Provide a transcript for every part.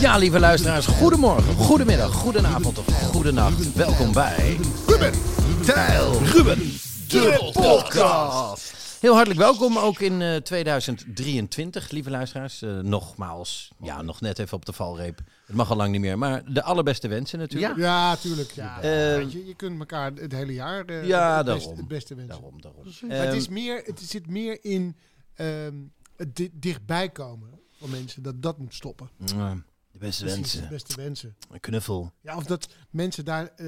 Ja, lieve luisteraars, goedemorgen, goedemiddag, goedenavond of goedenacht. Welkom bij Ruben Tijl, Ruben, de podcast. Heel hartelijk welkom ook in eh, 2023, lieve luisteraars. Eh, nogmaals, ja, nog net even op de valreep. Het mag al lang niet meer, maar de allerbeste wensen natuurlijk. Ja, tuurlijk. Ja. Eh, je, je kunt elkaar het hele jaar eh, Ja, het, het beste wensen. Daarom, daarom. Maar het, is Ehm, meer, het zit meer in ehm, het di- dichtbij komen van mensen. Dat dat moet stoppen. eh, de beste Precies, wensen, De beste wensen. een knuffel. Ja, of dat mensen daar eh,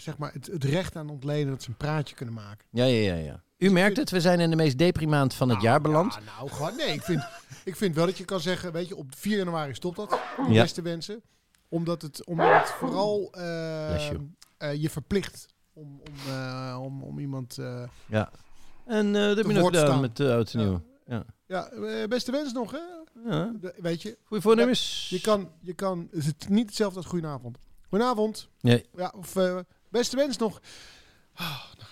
zeg maar het, het recht aan ontlenen dat ze een praatje kunnen maken. Ja, ja, ja, ja. U merkt het, we zijn in de meest deprimaand van het jaar beland. Ja, nou, gewoon, nee, ik vind, ik vind wel dat je kan zeggen, weet je, op 4 januari stopt dat. De Ja. beste wensen. Omdat het, omdat het vooral eh, eh, je verplicht om, om, eh, om, om iemand... eh, Ja. En eh woord gedaan staan. met uh, oud en nieuw. Ja. Ja, beste wens nog, hè? Ja. De- weet je, Goeie voornemens. je kan, je kan, het is niet hetzelfde als goedenavond. Goedenavond. Nee. Ja, of eh, beste wens nog. Ah, nou.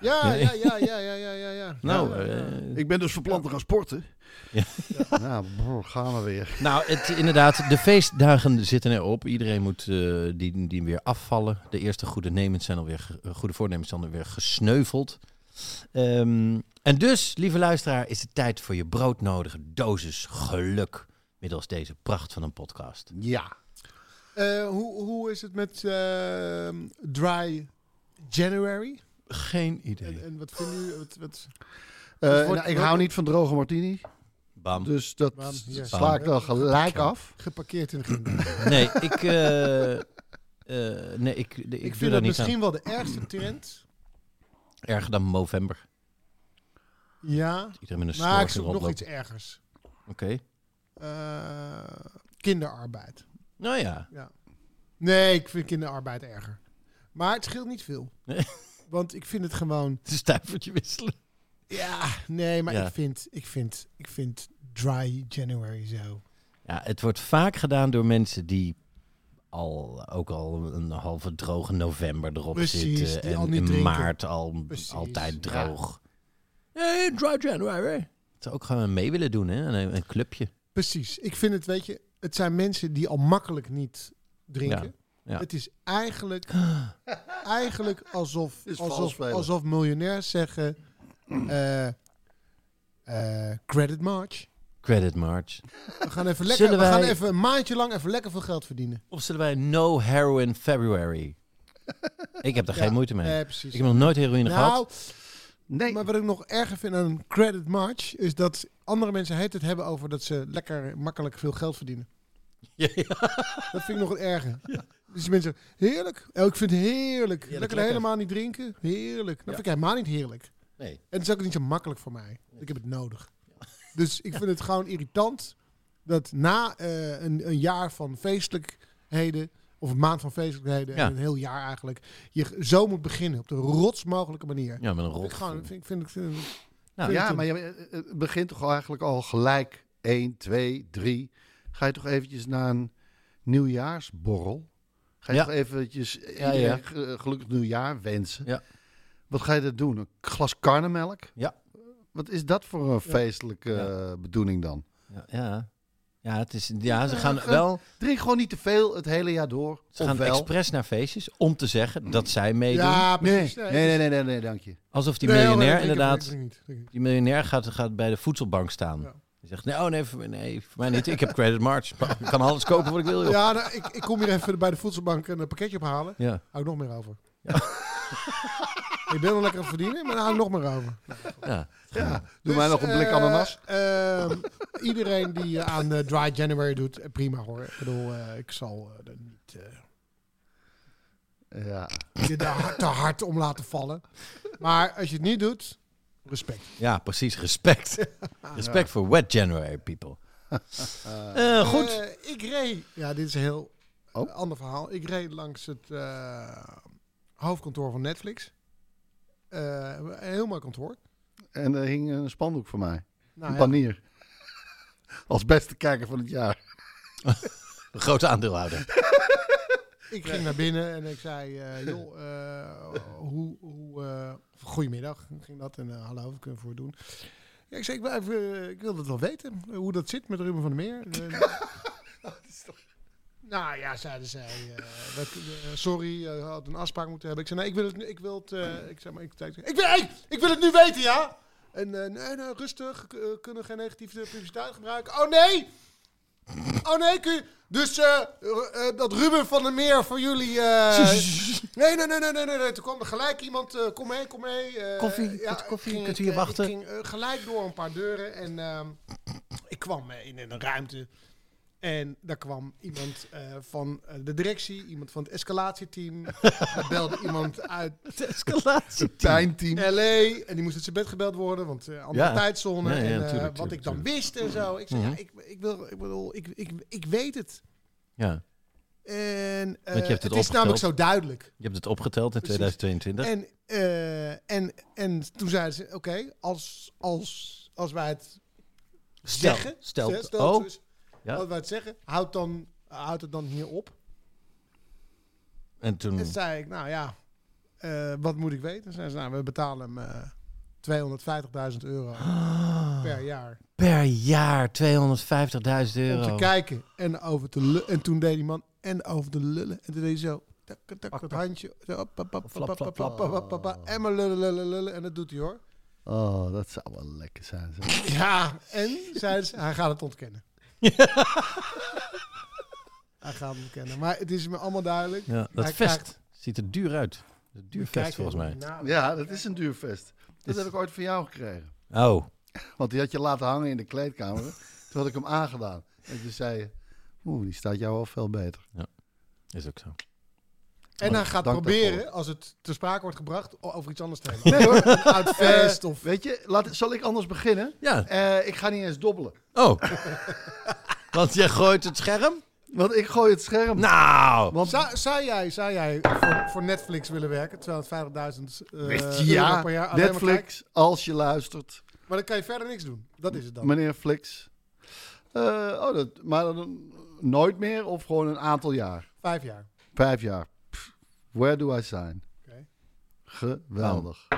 ja, ja, ja, ja, ja, ja, ja, ja. Nou, Ja, ja. eh, Ik ben dus verplant te gaan sporten. Ja. Nou, brr, gaan we weer. Nou, het, inderdaad, de feestdagen zitten erop. Iedereen moet eh, die, die weer afvallen. De eerste goede, nemens zijn alweer, goede voornemens zijn alweer gesneuveld. Ehm, en dus, lieve luisteraar, is het tijd voor je broodnodige dosis geluk. Middels deze pracht van een podcast. Ja. Eh, hoe, hoe is het met ehm, Dry January? Geen idee. En, en wat vinden jullie? Wat, wat, Eh, wordt- nou, ik hou niet van droge martini. Bam. Dus dat Bam, sla ik dan gelijk af. geparkeerd in de. Nee, ik... eh, eh, nee, ik, ik, Ik, doe vind dat niet misschien wel de ergste trend. Erger dan november. Ja, Iedereen met een maar ik zoek nog iets ergers. Oké. Eh, kinderarbeid. Nou ja. Nee, ik vind kinderarbeid erger. Maar het scheelt niet veel. Nee. Want ik vind het gewoon... Het is stuivertje wisselen. Ja, nee, maar Ja. ik, vind, ik, vind, ik vind Dry January zo. Ja, het wordt vaak gedaan door mensen die al, ook al een halve droge november erop Precies, zitten. En in drinken. maart al Precies, altijd ja. droog. Hey, dry January. Het ook gewoon mee willen doen, hè? Een, een clubje. Precies. Ik vind het, weet je, het zijn mensen die al makkelijk niet drinken. Ja, ja. Het is eigenlijk, eigenlijk alsof, alsof, alsof miljonairs zeggen... eh, eh, credit march. Credit March. We gaan, even lekker, we gaan wij- even een maandje lang even lekker veel geld verdienen. Of zullen wij No Heroin February? Ik heb daar geen moeite mee. Nee, precies. Ik heb nog nooit heroïne nou, gehad. Nee. maar wat ik nog erger vind aan een credit march... is dat andere mensen het hebben over dat ze lekker makkelijk veel geld verdienen. Ja, ja. Dat vind ik nog het erge. Dus die mensen, heerlijk. Oh, ik vind het heerlijk. lekker, lekker. helemaal niet drinken. Heerlijk. Dat vind ik helemaal niet heerlijk. Nee. En het is ook niet zo makkelijk voor mij. Ik heb het nodig. Dus ik vind het gewoon irritant dat na eh, een, een jaar van feestelijkheden, of een maand van feestelijkheden, Ja. en een heel jaar eigenlijk, je zo moet beginnen op de rots mogelijke manier. Ja, met een rot. ik gewoon, vind, ik- vind, Nou, ja, het maar je, eh, het begint toch eigenlijk al gelijk 1, 2, 3. Ga je toch eventjes naar een nieuwjaarsborrel? Ga je Ja. toch eventjes Ja, iedereen ja. ge- gelukkig nieuwjaar wensen? Ja. Wat ga je dat doen? Een glas karnemelk? Ja. Wat is dat voor een feestelijke Ja. eh, bedoeling dan? Ja, ja. ja, het is, ja ze Ja, gaan wel... Drink gewoon niet te veel het hele jaar door. Ze gaan expres naar feestjes om te zeggen dat zij meedoen. ja, Nee, precies. nee, nee, nee, nee, nee, dank je. Alsof die Nee, miljonair inderdaad... Die miljonair gaat, gaat bij de voedselbank staan. Ja. Je zegt, nee, oh nee, voor, nee, voor mij niet. Ik heb Credit March. Ik kan alles kopen wat ik wil, joh. Ja, nou, ik, ik kom hier even bij de voedselbank een pakketje ophalen. Ja. Hou ik nog meer over. ik ben wel lekker aan het verdienen, maar hou ik nog meer over. ja. Ja, doe mij nog een blik eh, ananas. ehm, iedereen die eh, aan eh, Dry January doet, prima hoor. Ik bedoel, ik zal er niet Ja. je daar te hard om laten vallen. Maar als je het niet doet, respect. ja, precies. Respect. Respect voor Wet January, people. Goed. Ik reed, ja, dit is een heel Oh. ander verhaal. Ik reed langs het hoofdkantoor van Netflix. Eh, een heel mooi kantoor. En er hing een spandoek voor mij. Nou, een ja, panier. Als beste kijker van het jaar. Een grote aandeelhouder. ik ging naar binnen en ik zei, eh, joh, eh, hoe, hoe, eh, goedemiddag, ging dat. En eh, hallo, wat kunnen we voor doen? Ja, ik zei, ik wil, even, ik wil het wel weten, eh, hoe dat zit met Ruben van der Meer. En, eh, Nou ja, zeiden zij. eh, dat, eh, sorry, je had een afspraak moeten hebben. Ik zei, nee, ik wil het nu. Ik wil het. eh, ik zei, maar ik, ik, ik, wil, hey, ik wil het nu weten, ja. En eh, nee, nee, rustig. k- eh, kunnen geen negatieve publiciteit gebruiken. Oh nee! Oh nee, kun je. Dus eh, eh, eh, dat Ruben van der Meer voor jullie. eh, nee, nee, nee, nee, nee, nee, nee. Toen kwam er gelijk iemand. eh, kom mee, kom mee. eh, Koffie, ja, koffie, ging kunt u hier eh, wachten? Ik ging eh, gelijk door een paar deuren en ehm, ik kwam eh, in een ruimte. En daar kwam iemand eh, van eh, de directie, iemand van het escalatieteam. er belde iemand uit Escalatie. Pijnteam. LA en die moest uit zijn bed gebeld worden, want eh andere Ja. tijdzone. Ja, ja, en eh, tuurlijk, wat tuurlijk, ik dan tuurlijk. wist en zo. Ik zei, Mhm. ja, ik, ik, wil, ik bedoel, ik, ik, ik weet het. Ja, En eh, hebt het het is namelijk zo duidelijk. je hebt het opgeteld in Precies. 2022. En, eh, en, en toen zeiden ze, oké, als, als, als wij het Stel- zeggen, stelt- stel- oh. dus, Ja. als wij het zeggen, houd, dan, houd het dan hier op. En toen... En zei ik, nou ja, eh, wat moet ik weten? Zei ze, nou, we betalen hem eh 250.000 euro per jaar. Per jaar 250.000 Om euro. te kijken en over te lullen. En toen deed die man en over te lullen. En toen deed hij zo, tak, tak, handje. Op, op, op, En maar lullen, lullen, lullen. En dat doet hij hoor. Oh, dat zou wel lekker zijn. Ja, en zeiden ze, hij gaat het ontkennen. Hij gaat het ontkennen. Maar het is me allemaal duidelijk. Ja, dat Hij vest krijgt- ziet er duur uit. Een duur Kijk, vest volgens mij. nou, Ja, dat is een duur vest. Dat Is- heb ik ooit van jou gekregen. Oh, Want die had je laten hangen in de kleedkamer. Toen had ik hem aangedaan. En toen zei je, oeh, die staat jou wel veel beter. is ook zo. En hij gaat proberen, daarvoor. als het ter sprake wordt gebracht, over iets anders te hebben. Nee hoor. Uit vest Eh, of... Weet je, laat, zal ik anders beginnen? Ja. Eh, ik ga niet eens dobbelen. Oh. Want jij gooit het scherm? Want ik gooi het scherm. Nou. Want Zou, zou jij, zou jij voor, voor Netflix willen werken? 250.000 eh weet je, euro ja, per jaar. Netflix, als je luistert. Maar dan kan je verder niks doen. Dat is het dan. Meneer Flix. Eh, oh, dat, maar dan nooit meer of gewoon een aantal jaar? Vijf jaar. Vijf jaar. Pff, where do I sign? Oké. Geweldig.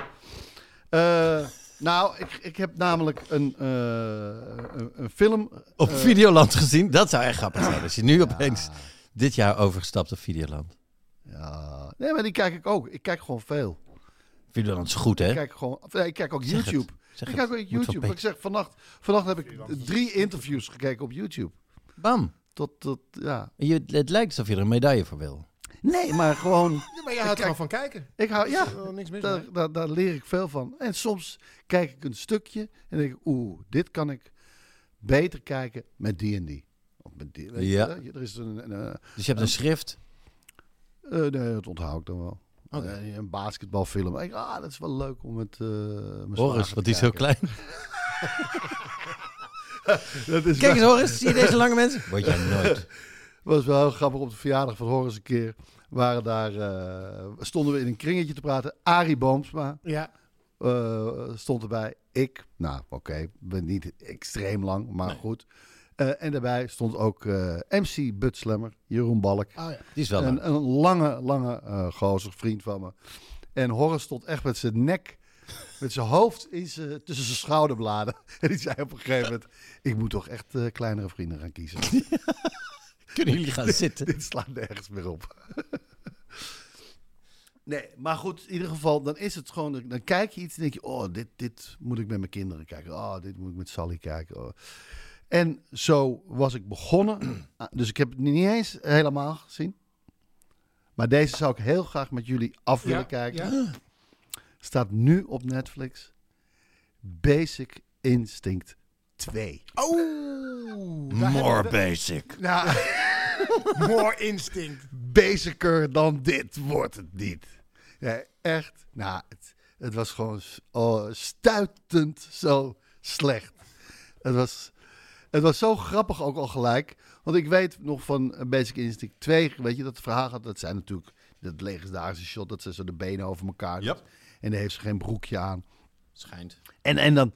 Eh, nou, ik, ik heb namelijk een, eh, een, een film. Op eh, Videoland gezien? Dat zou echt grappig zijn. Als je nu opeens dit jaar overgestapt op Videoland. Ja, nee, maar die kijk ik ook. Ik kijk gewoon veel. Videoland is goed, hè? Ik kijk gewoon. nee, ik kijk ook Zeg het. YouTube. Zeg ik het. kijk ook YouTube. Ik zeg vannacht, vannacht heb ik drie interviews gekeken op YouTube. Bam. Tot, tot, ja. Je, het lijkt alsof je er een medaille voor wil. Nee, maar gewoon. Ja, maar jij houdt er gewoon van kijken. Ik hou, ja, Er is niks mis daar, mee. daar, daar leer ik veel van. En soms kijk ik een stukje en denk ik, oeh, dit kan ik beter kijken met die en die. Of met die, weet je, Ja. hè? er is een, een, eh, Dus je hebt een schrift. eh, nee, dat onthoud ik dan wel. Oké. Eh, een basketbalfilm. Ik, denk, ah, dat is wel leuk om met eh mijn Horus, zwager want te die is heel kijken. klein. Dat is Kijk eens, Horus. Zie je deze lange mensen? Word jij nooit. was wel heel grappig op de verjaardag van Horus een keer. Waren daar, eh, stonden we in een kringetje te praten. Arie Boomsma Ja. eh, stond erbij. Ik, nou oké, ben niet extreem lang, maar goed. Eh, en daarbij stond ook MC Butslemmer, Jeroen Balk. Oh ja. Die is wel. Een, een lange, lange gozer, vriend van me. En Horus stond echt met zijn nek, met zijn hoofd in zijn, tussen zijn schouderbladen. En die zei op een gegeven moment, ik moet toch echt kleinere vrienden gaan kiezen. Kunnen jullie gaan zitten? Dit slaat nergens meer op. nee, maar goed, in ieder geval, dan is het gewoon, dan kijk je iets en denk je, oh, dit, dit moet ik met mijn kinderen kijken. Oh, dit moet ik met Sally kijken. Oh. En zo was ik begonnen. Ah, dus ik heb het niet eens helemaal gezien. Maar deze zou ik heel graag met jullie af willen Ja, kijken. ja. Staat nu op Netflix. Basic Instinct 2. Oh, More we- basic. Nou, More instinct. basicer dan dit wordt het niet. Ja, echt. Nou, het, het was gewoon oh, stuitend zo slecht. Het was, het was zo grappig ook al gelijk. Want ik weet nog van Basic Instinct 2, weet je, dat verhaal gaat. Dat zijn natuurlijk dat legendarische shot dat ze zo de benen over elkaar doet. Yep. En dan heeft ze geen broekje aan. Schijnt. En, en dan.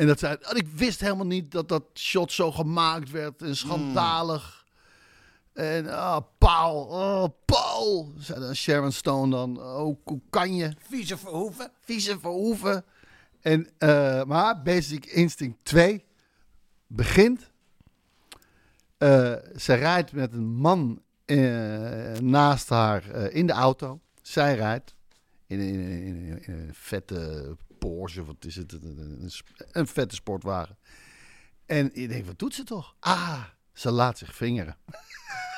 En dat zei, en ik wist helemaal niet dat dat shot zo gemaakt werd. En schandalig. En ah, Paul, oh, Paul, zei dan Sharon Stone dan. Oh, hoe kan je? Vieze Verhoeven. Vieze Verhoeven. En, eh, maar Basic Instinct 2 begint. Eh, ze rijdt met een man eh, naast haar in de auto. Zij rijdt in, in- in een vette Porsche, wat is het? Een, een, vette sportwagen. En je denkt, wat doet ze toch? Ah, ze laat zich vingeren.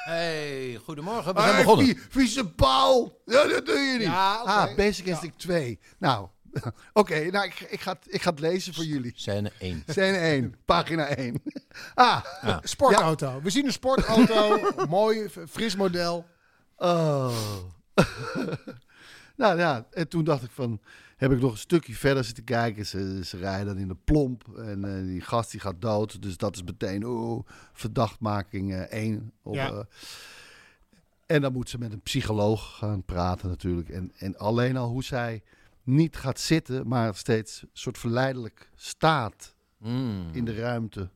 Hey, goedemorgen. We zijn begonnen. vie- Vieze Paul! Ja, dat doe je niet. Ja. Ah, Basic Instinct 2. Nou, oké, nou, ik, ik, ga het, ik ga het lezen voor jullie. Scène 1. Scène 1, pagina 1. Ah, Sportauto. We zien een sportauto. mooi, fris model. oh. nou ja, en toen dacht ik van, heb ik nog een stukje verder zitten kijken. Ze, ze rijden dan in de plomp en eh, die gast die gaat dood. Dus dat is meteen, oh, verdachtmaking 1. op, Ja. eh, en dan moet ze met een psycholoog gaan praten natuurlijk. En, en alleen al hoe zij niet gaat zitten, maar steeds soort verleidelijk staat Mm. in de ruimte.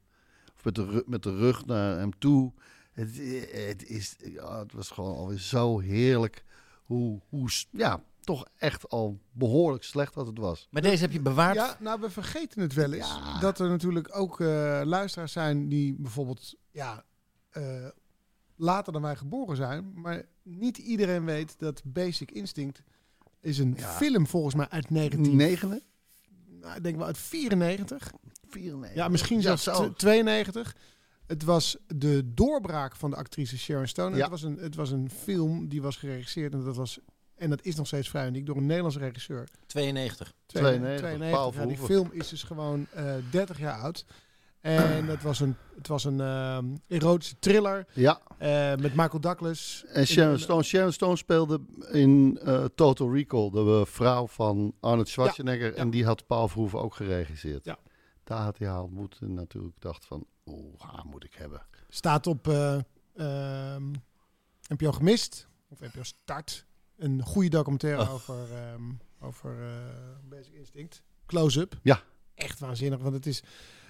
Of met de, met de rug naar hem toe. Het, het, is, ja, het was gewoon alweer zo heerlijk. Hoe, hoe, ja, toch echt al behoorlijk slecht dat het was. Maar deze heb je bewaard. Ja, nou, we vergeten het wel eens. Ja. Dat er natuurlijk ook eh, luisteraars zijn die bijvoorbeeld ja, eh, later dan wij geboren zijn. Maar niet iedereen weet dat Basic Instinct is een Ja. film volgens mij uit 19... 9, Nou, ik denk wel uit 94. 94. Ja, misschien zelfs zo. tw- 92. Het was de doorbraak van de actrice Sharon Stone. Ja. Het, was een, het was een film die was geregisseerd en dat was... En dat is nog steeds vrij uniek door een Nederlandse regisseur. 92. 92, Paul Ja, die film is dus gewoon eh 30 jaar oud. En het was een, het was een ehm, erotische thriller Ja, eh, met Michael Douglas. en Sharon Stone, Sharon Stone speelde in eh, Total Recall, de eh, vrouw van Arnold Schwarzenegger. ja. En die had Paul Verhoeven ook geregisseerd. Ja. Daar had hij haar ontmoet en natuurlijk dacht van, oh, haar moet ik hebben. Staat op eh ehm NPO Gemist. Of NPO Start. Een goede documentaire Oh. over, ehm, over eh, Basic Instinct. Close-up. Ja. Echt waanzinnig. Want het is,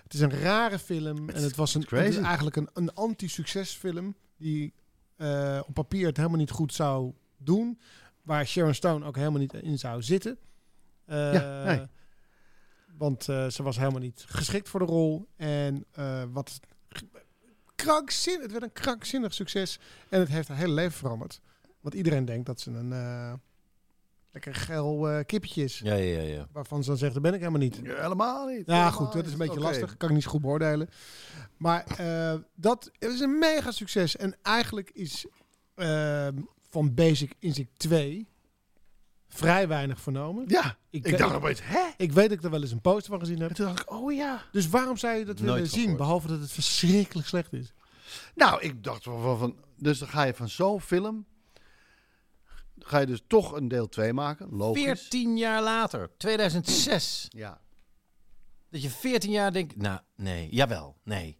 het is een rare film. en het was een, het is eigenlijk een, een anti-succesfilm. Die eh, op papier het helemaal niet goed zou doen. Waar Sharon Stone ook helemaal niet in zou zitten. Eh, Ja, nee. Want ze was helemaal niet geschikt voor de rol. En wat krankzinnig. Het werd een krankzinnig succes. En het heeft haar hele leven veranderd. Want iedereen denkt dat ze een eh, lekker geil eh kippetje is. Ja, ja, ja. ja. Waarvan ze dan zegt, dat ben ik helemaal niet. Ja, helemaal niet. Ja, Helemaal goed, dat is een beetje lastig. Kan ik niet zo goed beoordelen. Maar eh, dat het is een mega succes. En eigenlijk is van Basic Instinct 2 vrij weinig vernomen. Ja, Ik, dacht opeens, hè? ik weet dat ik er wel eens een poster van gezien heb. En toen dacht ik, oh ja. Dus waarom zou je dat Nooit willen zien? gehoord. Behalve dat het verschrikkelijk slecht is. Nou, ik dacht van, van, van- dus dan ga je van zo'n film, ga je dus toch een deel 2 maken, logisch. 14 jaar later, 2006. Ja. Dat je 14 jaar denkt, nou, nee, jawel, nee.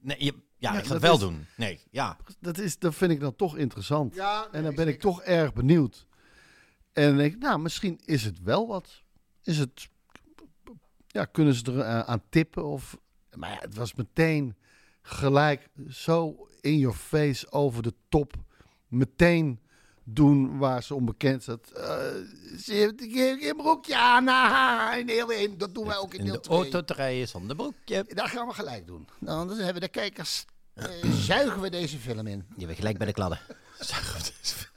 nee je, ja, Ja, ik ga het wel is- doen. Nee, ja. Dat, is, dat vind ik dan toch interessant. Ja, en dan ben ik toch erg benieuwd. En dan denk ik, nou, misschien is het wel wat. Is het, ja, kunnen ze er eh, aan tippen? Of, maar ja, het was meteen gelijk zo in your face over de top. Meteen doen waar ze onbekend zat. Eh, ze heeft een keer een broekje aan. ah, in deel 1. Dat doen wij ook in In deel de 2. auto te rijden zonder broekje. Dat gaan we gelijk doen. Nou, anders hebben de kijkers... eh, zuigen we deze film in. Je bent gelijk bij de kladden.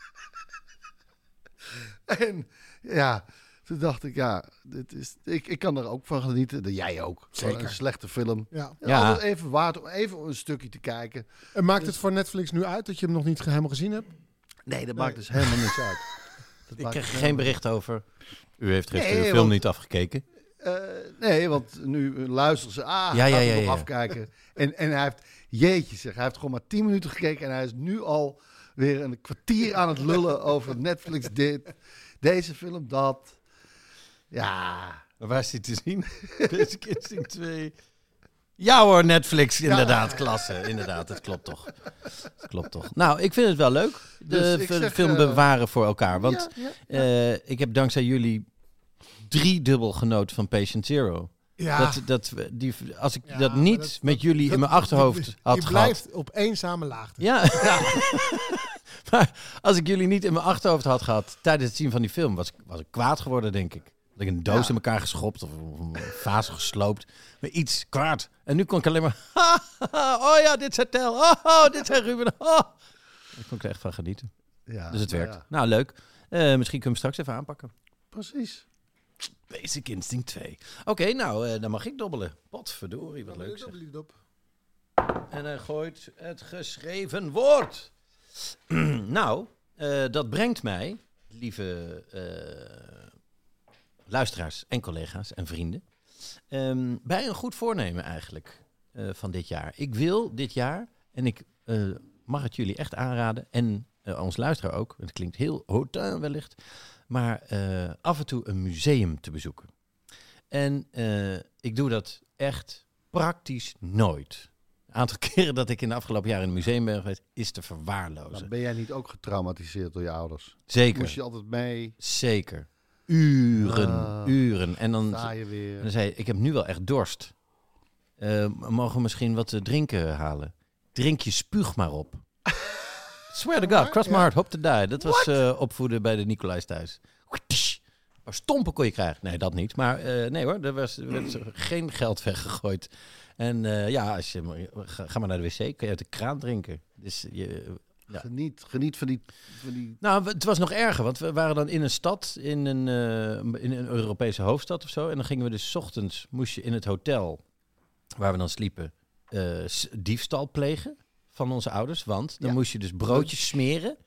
En ja, Toen dacht ik, ja, dit is, ik, ik kan er ook van genieten. Dat Jij ook. Zeker. Een slechte film. Ja. Even waard om even een stukje te kijken. En maakt het voor Netflix nu uit dat je hem nog niet helemaal gezien hebt? Nee, dat maakt dus helemaal niks uit. Dat Ik dus geen bericht over. U heeft gisteren Nee, de film want- niet afgekeken. Eh, nee, want nu luisteren ze. Ah, Ja, ja, ja, ja, ja, nog ja. afkijken. En, en hij heeft, jeetje zeg, hij heeft gewoon maar 10 minuten gekeken. En hij is nu al weer een kwartier aan het lullen over Netflix dit. Deze film dat. Ja, Maar waar is die te zien? Basic Instinct 2. Ja hoor, Netflix, inderdaad, klasse. Inderdaad, het klopt toch. Het klopt toch. Nou, ik vind het wel leuk. De Dus zeg, film eh, bewaren voor elkaar. Want ja, eh, ik heb dankzij jullie driedubbel genoten van Patient Zero. Ja. Dat, dat, die, als ik Ja, dat niet dat- met jullie dat- in mijn achterhoofd had Die gehad. blijft op eenzame laagte. Ja. maar als ik jullie niet in mijn achterhoofd had gehad tijdens het zien van die film, was, ik- was ik kwaad geworden, denk ik. Ik een doos Ja. in elkaar geschopt of, of een vaas gesloopt. Maar iets kwaad. En nu kon ik alleen maar... oh ja, dit is Tel. Oh, oh, dit is Ruben. Oh. Daar kon ik er echt van genieten. ja, Dus het nou werkt. ja, Nou, leuk. Eh, misschien kunnen we hem straks even aanpakken. precies. Basic Instinct 2. Oké, nou, eh, dan mag ik dobbelen. Potverdorie, wat leuk zeg. En hij gooit het geschreven woord. nou, eh, dat brengt mij, lieve luisteraars en collega's en vrienden, ehm, bij een goed voornemen eigenlijk eh, van dit jaar. Ik wil dit jaar, en ik eh, mag het jullie echt aanraden, en eh, ons luisteraar ook, het klinkt heel hotel wellicht, maar af en toe een museum te bezoeken. En ik doe dat echt praktisch nooit. Een aantal keren dat ik in de afgelopen jaren in een museum ben geweest, is te verwaarlozen. Maar ben jij niet ook getraumatiseerd door je ouders? Zeker, Moest je altijd mee? zeker. Uren, Ah. uren. En dan, en dan zei je, ik heb nu wel echt dorst. Eh, mogen we misschien wat te drinken halen? Drink je spuug maar op. Swear to God, cross my heart, hope to die. Dat was eh, opvoeden bij de Nicolais thuis. Maar stompen kon je krijgen. Nee, dat niet. Maar eh, nee hoor, er was, er werd geen geld weggegooid. En eh, ja, als je, ga, ga maar naar de wc, kun je uit de kraan drinken. Dus je, ja. Geniet, geniet van die, van die Nou, het was nog erger, want we waren dan in een stad, in een, eh, in een Europese hoofdstad of zo. En dan gingen we dus 's ochtends, moest je in het hotel, waar we dan sliepen, eh, diefstal plegen van onze ouders. Want dan Ja. moest je dus broodjes smeren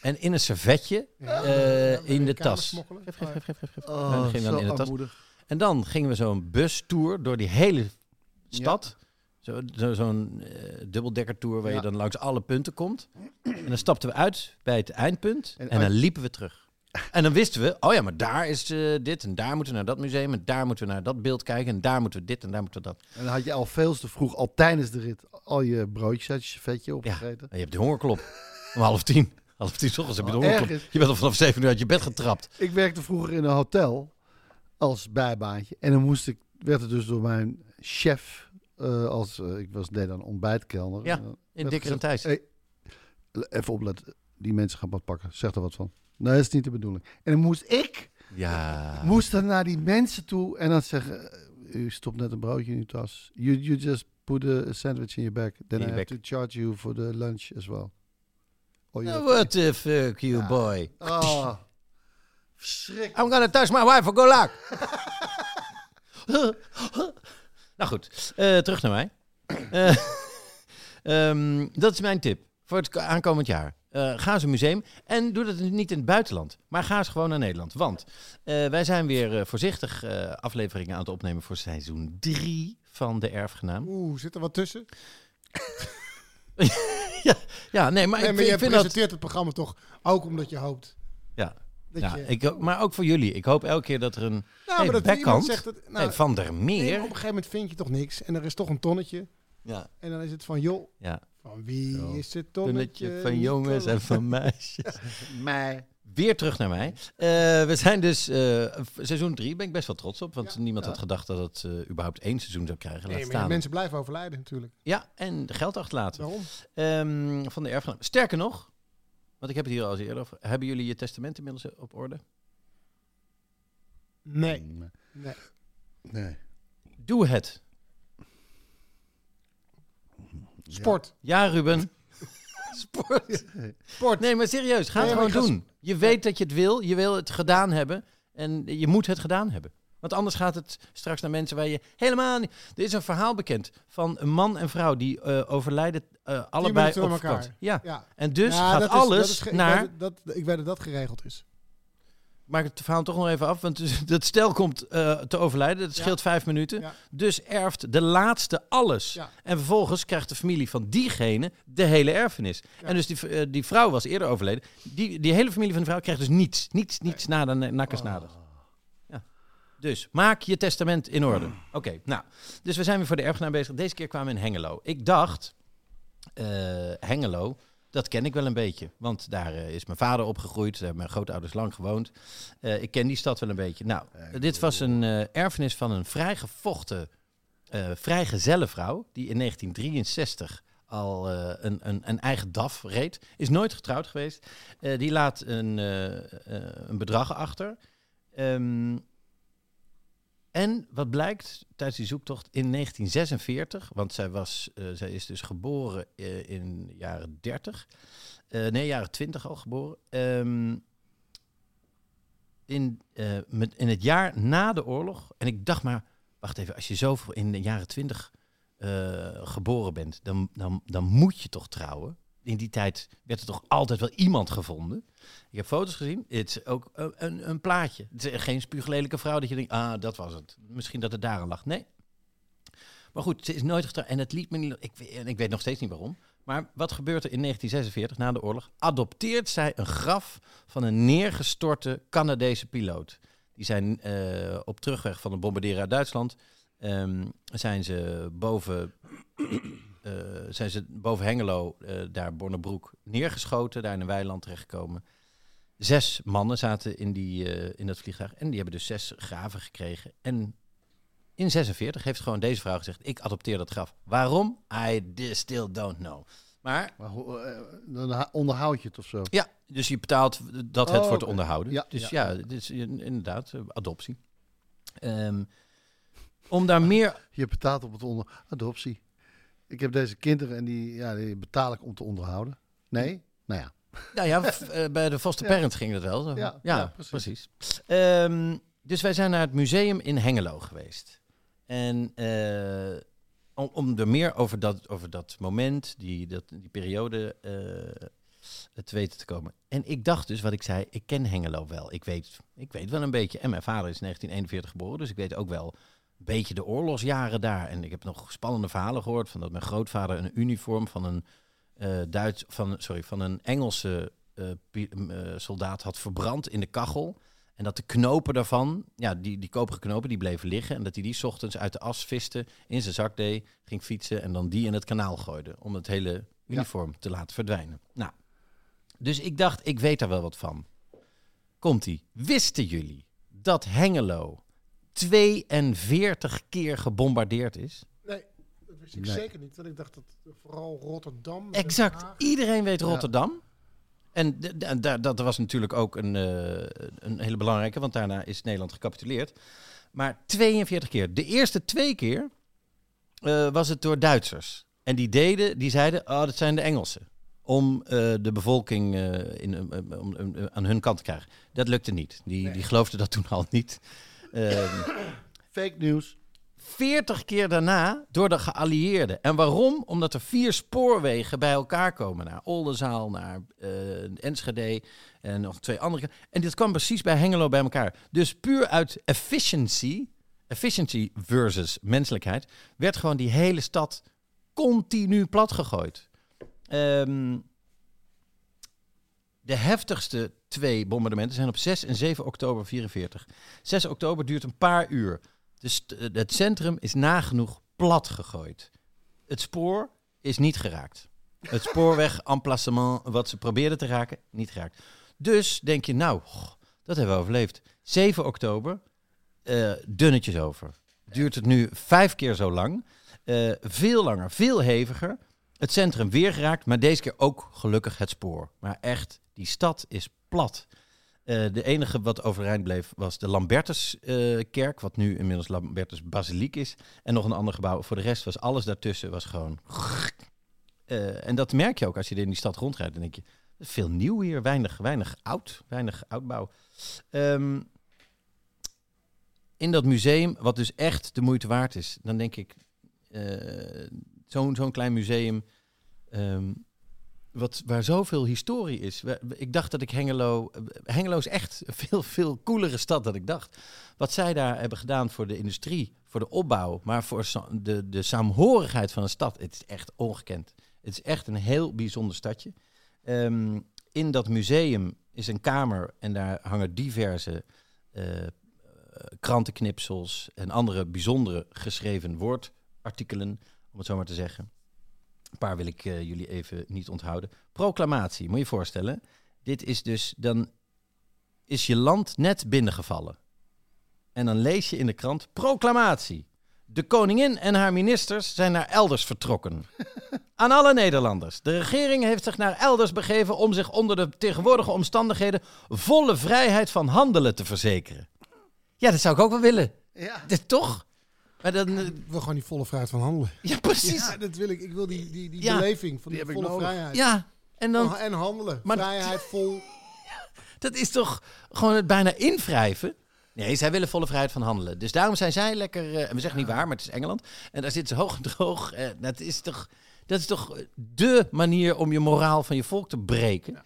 en in een servetje Ja. eh, in de tas. Geef, geef, geef, geef, geef, geef. En Oh, dan gingen we zo dan in de tas. En dan gingen we zo'n bustour door die hele stad. Zo- zo- Zo'n eh dubbeldekkertour waar Ja. je dan langs alle punten komt. En dan stapten we uit bij het eindpunt en, En dan liepen we terug. En dan wisten we, oh ja, maar daar is eh, dit en daar moeten we naar dat museum en daar moeten we naar dat beeld kijken en daar moeten we dit en daar moeten we dat. En dan had je al veel te vroeg, al tijdens de rit, al je broodjes uit je vetje Ja, opgegeten. en je hebt de hongerklop. Om half tien. Half tien ochtends heb je de Oh, hongerklop. Je bent al vanaf zeven uur uit je bed getrapt. Ik werkte vroeger in een hotel als bijbaantje. En dan moest ik, werd het dus door mijn chef, eh, als eh, ik was, deed dan ontbijtkelner. Ja, Eh, In werd Dikker en gezegd, Thijs. hey, even opletten, die mensen gaan wat pakken. Zeg er wat van. Nee, dat is niet de bedoeling. En dan moest ik, Ja. moest dan naar die mensen toe en dan zeggen, u stopt net een broodje in uw tas. You, you just put a sandwich in your bag. Then In I have to charge you for the lunch as well. Oh, Oh, have- what the fuck, you Ja. boy. Ah, verschrikkelijk. I'm gonna touch my wife for good luck. nou goed, eh, terug naar mij. Eh, ehm, dat is mijn tip voor het aankomend jaar. Eh, ga eens een museum en doe dat niet in het buitenland, maar ga eens gewoon naar Nederland. Want wij zijn weer voorzichtig afleveringen aan het opnemen voor seizoen 3 van De Erfgenaam. Oeh, zit er wat tussen? Ja, nee, maar nee, ik, maar vind- je ik vind dat... presenteert het programma toch ook omdat je hoopt. Ja, Dat ja je, ik, maar ook voor jullie. Ik hoop elke keer dat er een... nou, hey, maar dat backhand. iemand zegt het. Nou, hey, van der nee, Meer. op een gegeven moment vind je toch niks. En er is toch een tonnetje. Ja, En dan is het van, joh, ja. van wie is het Tonnetje tonnetje? van jongens en van meisjes. mij. Weer terug naar mij. Eh, we zijn dus eh, v- seizoen 3, ben ik best wel trots op. Want Ja. niemand had gedacht dat het eh, überhaupt één seizoen zou krijgen. Nee, maar staan. mensen blijven overlijden natuurlijk. Ja, en geld achterlaten. Waarom? Ehm, van de erfgenaam. Sterker nog, want ik heb het hier al eens eerder over. Hebben jullie je testament inmiddels op orde? Nee. Nee. nee. Doe het. Sport. Ja, Ruben. Sport. Sport. Nee, maar serieus, ga Nee, het maar gewoon ik ga doen. Je weet dat je het wil, je wil het gedaan hebben. En je moet het gedaan hebben. Want anders gaat het straks naar mensen waar je helemaal niet... Er is een verhaal bekend van een man en vrouw die eh, overlijden eh, allebei op door elkaar. vakantie. Ja. Ja. En dus Ja, gaat dat is- alles dat is ge- ik naar... weet dat, ik weet dat dat geregeld is. maak het verhaal toch nog even af, want dus dat stel komt eh, te overlijden. Dat Ja. scheelt vijf minuten. Ja. Dus erft de laatste alles. Ja. En vervolgens krijgt de familie van diegene de hele erfenis. Ja. En dus die, die vrouw was eerder overleden. Die, die hele familie van de vrouw krijgt dus niets. Niets, niets nader, nakkers nader. Dus maak je testament in orde. Oké, nou. Dus we zijn weer voor de erfgenaam bezig. Deze keer kwamen we in Hengelo. Ik dacht, eh, Hengelo, dat ken ik wel een beetje. Want daar eh, is mijn vader opgegroeid. Daar hebben mijn grootouders lang gewoond. Eh, ik ken die stad wel een beetje. Nou, dit was een erfenis van een vrijgevochten vrijgezelle vrouw. Die in 1963 al een, een, een eigen DAF reed. Is nooit getrouwd geweest. Die laat een, een bedrag achter. Ehm, en wat blijkt tijdens die zoektocht in 1946, want zij, was, eh, zij is dus geboren eh, in de jaren 30, eh, nee, jaren 20 al geboren. Ehm, in, met, in het jaar na de oorlog, en ik dacht maar, wacht even, als je zo voor- in de jaren 20 eh, geboren bent, dan, dan, dan moet je toch trouwen. In die tijd werd er toch altijd wel iemand gevonden. Ik heb foto's gezien. Het is ook een, een, een plaatje. Geen spuuglelijke vrouw dat je denkt, ah, dat was het. Misschien dat het daar aan lag. Nee. Maar goed, ze is nooit getrouwd. En het liet me niet... Ik, en ik weet nog steeds niet waarom. Maar wat gebeurt er in 1946, na de oorlog? Adopteert zij een graf van een neergestorte Canadese piloot. Die zijn eh, op terugweg van een bombarderen uit Duitsland... ehm, zijn ze boven... eh, zijn ze boven Hengelo, eh, daar Bornebroek, neergeschoten. Daar in een weiland terechtgekomen. Zes mannen zaten in, die, eh, in dat vliegtuig. En die hebben dus zes graven gekregen. En in 46 heeft gewoon deze vrouw gezegd: Ik adopteer dat graf. Waarom? I still don't know. Maar Maar dan onderhoud je het of zo. ja, dus je betaalt dat het Oh, wordt oké. onderhouden. Ja, dus ja. inderdaad adoptie. Ehm, om daar meer. Je betaalt op het onder adoptie. Ik heb deze kinderen en die, ja, die betaal ik om te onderhouden. Nee? Nou ja. Nou ja, eh, bij de foster Ja. parents ging dat wel. Zo. Ja, Ja, precies. precies. Ehm, dus wij zijn naar het museum in Hengelo geweest. En eh, om, om er meer over dat, over dat moment, die, dat, die periode, eh, te weten te komen. En ik dacht dus, wat ik zei, ik ken Hengelo wel. Ik weet, ik weet wel een beetje. En mijn vader is in 1941 geboren, dus ik weet ook wel beetje de oorlogsjaren daar. En ik heb nog spannende verhalen gehoord van dat mijn grootvader een uniform van een eh Duits, van, sorry, van een Engelse eh, eh, soldaat had verbrand in de kachel. En dat de knopen daarvan, ja, die, die koperen knopen, die bleven liggen. En dat hij die 's ochtends uit de as viste, in zijn zak deed, ging fietsen en dan die in het kanaal gooide. Om het hele uniform te laten verdwijnen. Nou, dus ik dacht, ik weet daar wel wat van. Komt-ie. Wisten jullie dat Hengelo 42 keer gebombardeerd is? Nee, dat wist ik Nee. zeker niet. Want ik dacht dat vooral Rotterdam... Exact. Iedereen weet. Rotterdam. En dat was natuurlijk ook een, eh, een hele belangrijke, want daarna is Nederland gecapituleerd. Maar 42 keer. De eerste twee keer eh, was het door Duitsers. En die deden, die zeiden, oh, dat zijn de Engelsen. Om eh, de bevolking eh, in, om, aan hun kant te krijgen. Dat lukte niet. Die, die geloofden dat toen al niet. Ehm, Fake news. 40 keer daarna door de geallieerden. En waarom? Omdat er vier spoorwegen bij elkaar komen. Naar Oldenzaal, naar eh, Enschede en nog twee andere. En dit kwam precies bij Hengelo bij elkaar. Dus puur uit efficiency, efficiency versus menselijkheid, werd gewoon die hele stad continu platgegooid. Ehm de heftigste twee bombardementen zijn op 6 en 7 oktober 44. 6 oktober duurt een paar uur. Dus het centrum is nagenoeg plat gegooid. Het spoor is niet geraakt. Het spoorweg emplacement wat ze probeerden te raken, niet geraakt. Dus denk je, nou, dat hebben we overleefd. 7 oktober, eh, dunnetjes over. Duurt het nu vijf keer zo lang. Eh, veel langer, veel heviger. Het centrum weer geraakt, maar deze keer ook gelukkig het spoor. Maar echt, die stad is plat. Eh, de enige wat overeind bleef was de Lambertuskerk, wat nu inmiddels Lambertus Basiliek is. En nog een ander gebouw. Voor de rest was alles daartussen was gewoon... Eh, en dat merk je ook als je in die stad rondrijdt. Dan denk je, veel nieuw hier, weinig, weinig oud, weinig oudbouw. Ehm, in dat museum, wat dus echt de moeite waard is, dan denk ik, eh, zo'n zo'n klein museum, ehm, wat, waar zoveel historie is. Ik dacht dat ik Hengelo, Hengelo is echt een veel, veel coolere stad dan ik dacht. Wat zij daar hebben gedaan voor de industrie, voor de opbouw, maar voor de, de saamhorigheid van een stad, het is echt ongekend. Het is echt een heel bijzonder stadje. Ehm, in dat museum is een kamer en daar hangen diverse eh, eh, krantenknipsels en andere bijzondere geschreven woordartikelen, om het zo maar te zeggen. Een paar wil ik eh, jullie even niet onthouden. Proclamatie, moet je je voorstellen. Dit is dus, dan is je land net binnengevallen. En dan lees je in de krant, proclamatie. De koningin en haar ministers zijn naar elders vertrokken. Aan alle Nederlanders. De regering heeft zich naar elders begeven om zich onder de tegenwoordige omstandigheden volle vrijheid van handelen te verzekeren. Ja, dat zou ik ook wel willen. Ja. Dit toch? Maar dan, eh, Ik wil gewoon die volle vrijheid van handelen. ja, precies. Ja, dat wil ik. Ik wil die, die, die Ja. beleving van die, Die heb ik volle vrijheid. Ja, en dan, En handelen. Maar- vrijheid vol. dat is toch gewoon het bijna invrijven? Nee, zij willen volle vrijheid van handelen. Dus daarom zijn zij lekker, eh, en we zeggen niet waar, maar het is Engeland. En daar zitten ze hoog en droog. Eh, dat, is toch, dat is toch de manier om je moraal van je volk te breken.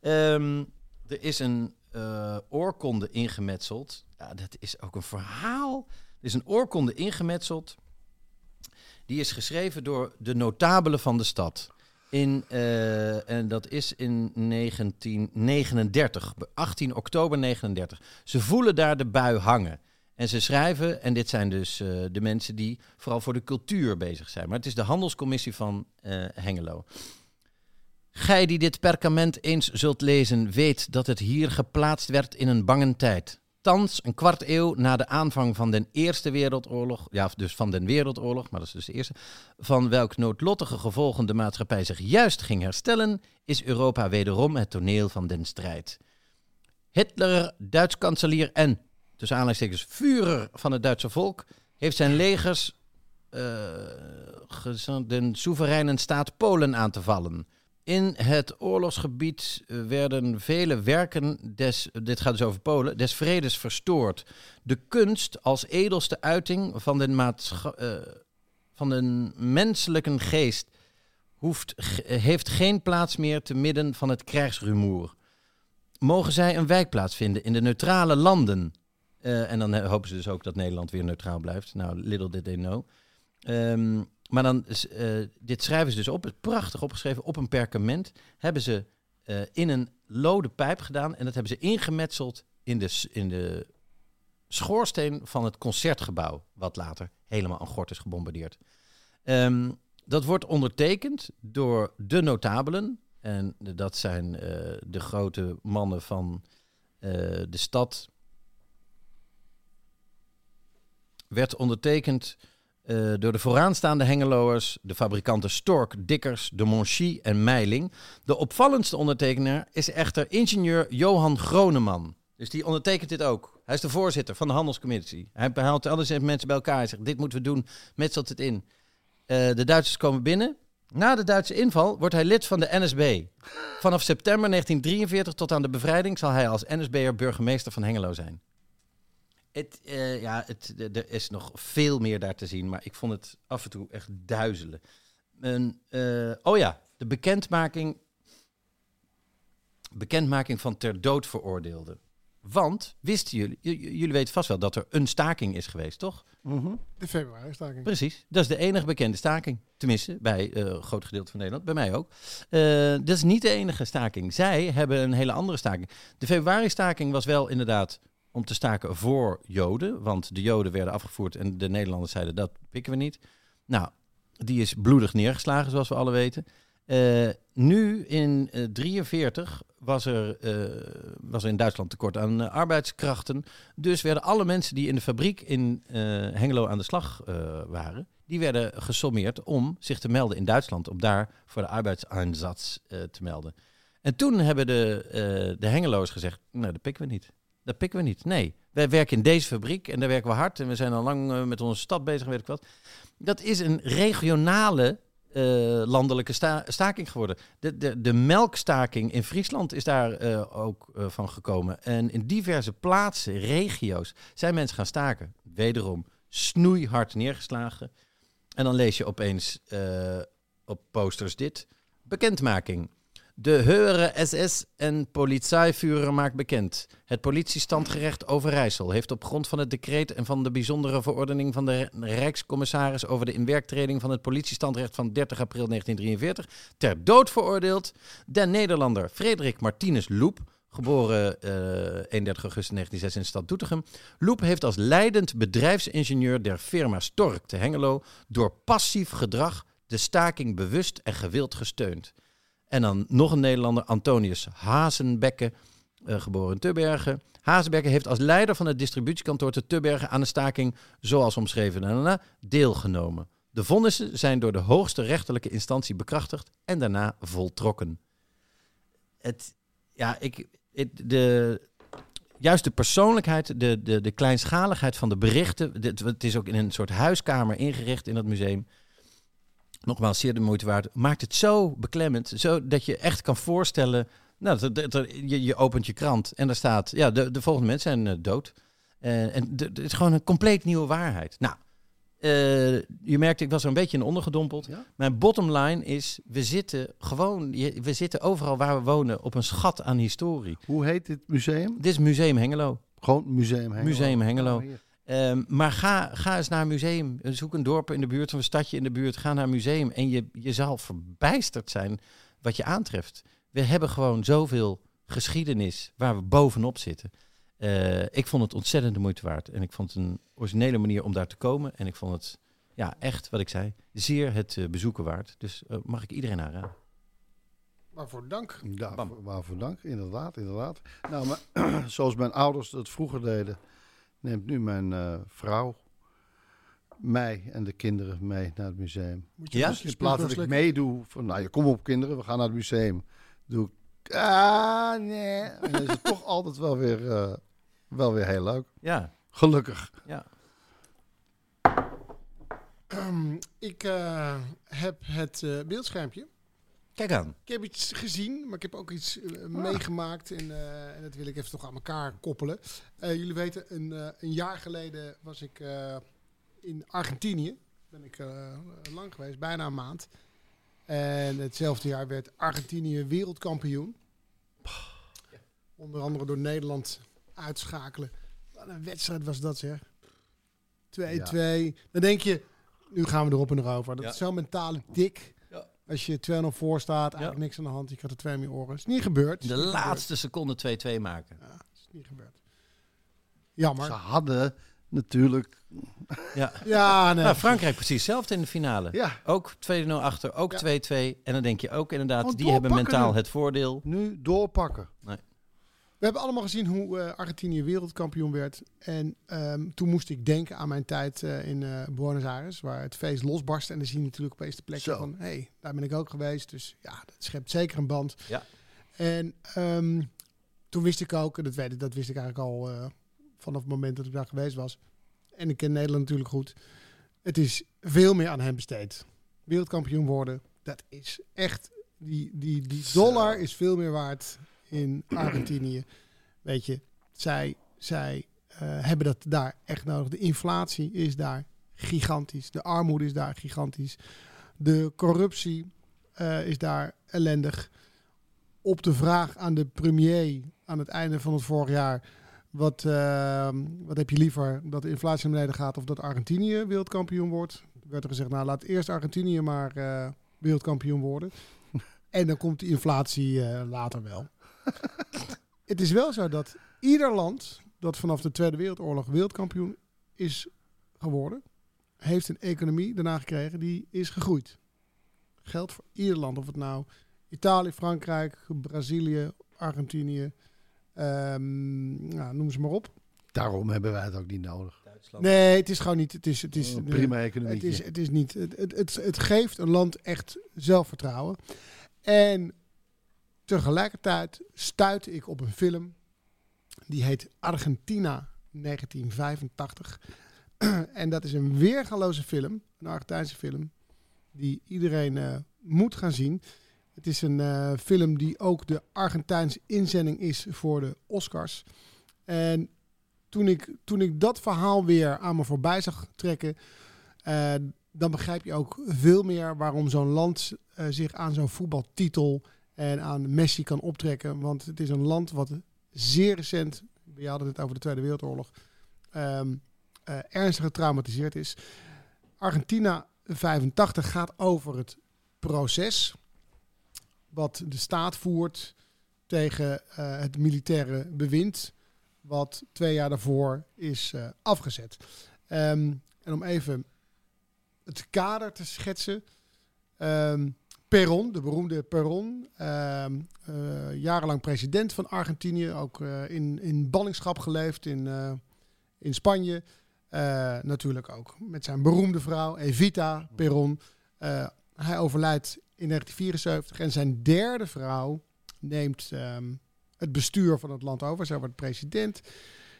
Ehm, er is een eh, oorkonde ingemetseld. Ja, dat is ook een verhaal. Er is een oorkonde ingemetseld. Die is geschreven door de notabelen van de stad. In, eh, en dat is in 1939, 18 oktober 39. Ze voelen daar de bui hangen. En ze schrijven, en dit zijn dus eh, de mensen die vooral voor de cultuur bezig zijn. Maar het is de handelscommissie van eh, Hengelo. Gij die dit perkament eens zult lezen, weet dat het hier geplaatst werd in een bange tijd. Een kwart eeuw na de aanvang van de Eerste Wereldoorlog, ja, dus van de Wereldoorlog, maar dat is dus de eerste, van welk noodlottige gevolgen de maatschappij zich juist ging herstellen, is Europa wederom het toneel van den strijd. Hitler, Duits kanselier en, tussen aanleidingstekens, Führer van het Duitse volk, heeft zijn legers eh de soevereine staat Polen aan te vallen. In het oorlogsgebied eh, werden vele werken des, dit gaat dus over Polen, des vredes verstoord. De kunst als edelste uiting van de, eh, van de menselijke geest hoeft, heeft geen plaats meer te midden van het krijgsrumoer. Mogen zij een wijkplaats vinden in de neutrale landen? Eh, en dan hopen ze dus ook dat Nederland weer neutraal blijft. Nou, little did they know. Ehm, maar dan, eh, dit schrijven ze dus op, prachtig opgeschreven, op een perkament. Hebben ze eh, in een lode pijp gedaan en dat hebben ze ingemetseld in de, in de schoorsteen van het concertgebouw, wat later helemaal aan gort is gebombardeerd. Ehm, dat wordt ondertekend door de notabelen. En dat zijn eh, de grote mannen van de stad. Werd ondertekend eh, door de vooraanstaande Hengeloers, de fabrikanten Stork, Dikkers, de Monchy en Meiling. De opvallendste ondertekenaar is echter ingenieur Johan Groneman. Dus die ondertekent dit ook. Hij is de voorzitter van de handelscommissie. Hij haalt alles mensen bij elkaar en zegt, dit moeten we doen, metselt het in. Eh, de Duitsers komen binnen. Na de Duitse inval wordt hij lid van de NSB. Vanaf september 1943 tot aan de bevrijding zal hij als NSB'er burgemeester van Hengelo zijn. Het, eh, ja, het, er is nog veel meer daar te zien, maar ik vond het af en toe echt duizelen. Een, eh, oh ja, de bekendmaking, bekendmaking van ter dood veroordeelden. Want, wisten jullie, jullie weten vast wel dat er een staking is geweest, toch? De februari-staking. Precies, dat is de enige bekende staking. Tenminste, bij eh, een groot gedeelte van Nederland, bij mij ook. Eh, dat is niet de enige staking. Zij hebben een hele andere staking. De februari-staking was wel inderdaad om te staken voor Joden. Want de Joden werden afgevoerd en de Nederlanders zeiden dat pikken we niet. Nou, die is bloedig neergeslagen, zoals we alle weten. Eh, nu in 1943 was, er, eh, was in Duitsland tekort aan eh, arbeidskrachten. Dus werden alle mensen die in de fabriek in eh, Hengelo aan de slag eh, waren, die werden gesommeerd om zich te melden in Duitsland, om daar voor de arbeidseinsatz eh, te melden. En toen hebben de, eh de Hengeloos gezegd, nou dat pikken we niet. Dat pikken we niet. Nee, wij werken in deze fabriek en daar werken we hard en we zijn al lang eh, met onze stad bezig, weet ik wat. Dat is een regionale eh, landelijke sta- staking geworden. De, de, de melkstaking in Friesland is daar eh, ook van gekomen. En in diverse plaatsen, regio's, zijn mensen gaan staken. Wederom snoeihard neergeslagen. En dan lees je opeens op posters dit. Bekendmaking. De Heure SS en Polizeiführer maakt bekend. Het politiestandgerecht Overijssel heeft op grond van het decreet en van de bijzondere verordening van de Rijkscommissaris over de inwerktreding van het politiestandrecht van 30 april 1943 ter dood veroordeeld den Nederlander Frederik Martinus Loep, geboren eh 31 augustus 1906 in de stad Doetinchem. Loep heeft als leidend bedrijfsingenieur der firma Stork te Hengelo door passief gedrag de staking bewust en gewild gesteund. En dan nog een Nederlander, Antonius Hazenbekke, eh, geboren in Tubbergen. Hazenbekke heeft als leider van het distributiekantoor te Tubbergen aan de staking, zoals omschreven, na, na, na, deelgenomen. De vonnissen zijn door de hoogste rechterlijke instantie bekrachtigd en daarna voltrokken. Het, ja, ik, het, de, juist de persoonlijkheid, de, de, de kleinschaligheid van de berichten. dit- het is ook in een soort huiskamer ingericht in dat museum nogmaals zeer de moeite waard, maakt het zo beklemmend, zo dat je echt kan voorstellen, nou, dat, dat- dat- je, je opent je krant en daar staat, ja, de, de volgende mensen zijn eh, dood. Eh, en het is gewoon een compleet nieuwe waarheid. Nou, eh, je merkt, ik was er een beetje in ondergedompeld. Ja? Mijn bottom line is, we zitten gewoon, je- we zitten overal waar we wonen op een schat aan historie. Hoe heet dit museum? Dit is Museum Hengelo. Gewoon Museum Hengelo. Museum Hengelo. Oh, Ehm, maar ga, ga eens naar een museum. Zoek een dorp in de buurt of een stadje in de buurt. Ga naar een museum en je, je zal verbijsterd zijn wat je aantreft. We hebben gewoon zoveel geschiedenis waar we bovenop zitten. Eh, ik vond het ontzettend de moeite waard. En ik vond het een originele manier om daar te komen. En ik vond het, ja, echt wat ik zei, zeer het eh, bezoeken waard. Dus eh, mag ik iedereen aanraden. Waarvoor dank. Ja, waarvoor dank. Inderdaad, inderdaad. Nou, maar, zoals mijn ouders het vroeger deden, neemt nu mijn eh, vrouw mij en de kinderen mee naar het museum. Moet je Ja? dus In plaats dat ik meedoe van, nou, je kom op kinderen, we gaan naar het museum. Doe ik, ah, nee. En dan is het toch altijd wel weer, eh, wel weer heel leuk. Ja, Gelukkig. ja. Ehm, ik eh, heb het eh, beeldschermpje. Kijk aan. Ik heb iets gezien, maar ik heb ook iets eh, Ah. meegemaakt. En, eh, en dat wil ik even toch aan elkaar koppelen. Eh, jullie weten, een, een jaar geleden was ik in Argentinië. Ben ik lang geweest, bijna een maand. En hetzelfde jaar werd Argentinië wereldkampioen. Onder andere door Nederland uitschakelen. Wat een wedstrijd was dat zeg. 2-2. Dan denk je, nu gaan we erop en erover. Dat Ja. is zo mentaal dik. Als je 2-0 voor staat, eigenlijk Ja. niks aan de hand. Je krijgt er twee meer oren. Is niet gebeurd. Is De niet laatste seconde 2-2 maken. gebeurd. Ja, is niet gebeurd. Jammer. Ze hadden natuurlijk, Ja. Ja, nee. Nou, Frankrijk precies hetzelfde in de finale. ja, Ook 2-0 achter, ook Ja. 2-2. En dan denk je ook inderdaad, die hebben mentaal nu. het voordeel. nu doorpakken. We hebben allemaal gezien hoe eh, Argentinië wereldkampioen werd. En ehm, toen moest ik denken aan mijn tijd eh, in eh, Buenos Aires, waar het feest losbarstte. En dan zie je natuurlijk opeens de plek Zo. van, hé, hey, daar ben ik ook geweest. Dus ja, dat schept zeker een band. Ja. En ehm, toen wist ik ook, en dat, weet ik, dat wist ik eigenlijk al vanaf het moment dat ik daar geweest was. En ik ken Nederland natuurlijk goed. Het is veel meer aan hem besteed. Wereldkampioen worden, dat is echt, die, die, die dollar is veel meer waard in Argentinië. Weet je, zij, zij eh, hebben dat daar echt nodig. De inflatie is daar gigantisch. De armoede is daar gigantisch. De corruptie eh, is daar ellendig. Op de vraag aan de premier aan het einde van het vorig jaar... Wat, eh, wat heb je liever, dat de inflatie naar beneden gaat of dat Argentinië wereldkampioen wordt? werd er gezegd, nou laat eerst Argentinië maar wereldkampioen worden. en dan komt die inflatie later wel. Het is wel zo dat ieder land dat vanaf de Tweede Wereldoorlog wereldkampioen is geworden, heeft een economie daarna gekregen die is gegroeid. Geldt voor ieder land, of het nou Italië, Frankrijk, Brazilië, Argentinië, ehm, nou, noem ze maar op. Daarom hebben wij het ook niet nodig. Nee, het is gewoon niet. Het is, het is, Een prima economie. het is, het is niet. Het, het, het, het geeft een land echt zelfvertrouwen. En tegelijkertijd stuitte ik op een film. Die heet Argentina 1985. en dat is een weergaloze film. Een Argentijnse film. die iedereen eh, moet gaan zien. Het is een eh, film die ook de Argentijnse inzending is voor de Oscars. En toen ik, toen ik dat verhaal weer aan me voorbij zag trekken, eh, dan begrijp je ook veel meer waarom zo'n land zich aan zo'n voetbaltitel en aan Messi kan optrekken. Want het is een land wat zeer recent, we hadden het over de Tweede Wereldoorlog, ehm, eh, ernstig getraumatiseerd is. Argentina 85 gaat over het proces wat de staat voert tegen eh, het militaire bewind, wat twee jaar daarvoor is eh, afgezet. Ehm, en om even het kader te schetsen. ehm Perón, de beroemde Perón, ehm, eh, jarenlang president van Argentinië, ook eh, in, in ballingschap geleefd in, eh, in Spanje. Natuurlijk ook met zijn beroemde vrouw Evita Perón. Hij overlijdt in 1974 en zijn derde vrouw neemt ehm, het bestuur van het land over. Zij wordt president.